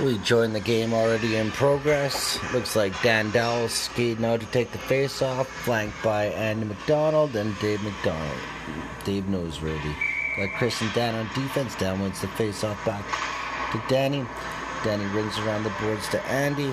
We joined the game already in progress. Looks like Dan Dowell skating out to take the face off, flanked by Andy McDonald and Dave McDonald. Dave knows ready. Got Chris and Dan on defense. Dan wins the face off back to Danny. Danny rings around the boards to Andy.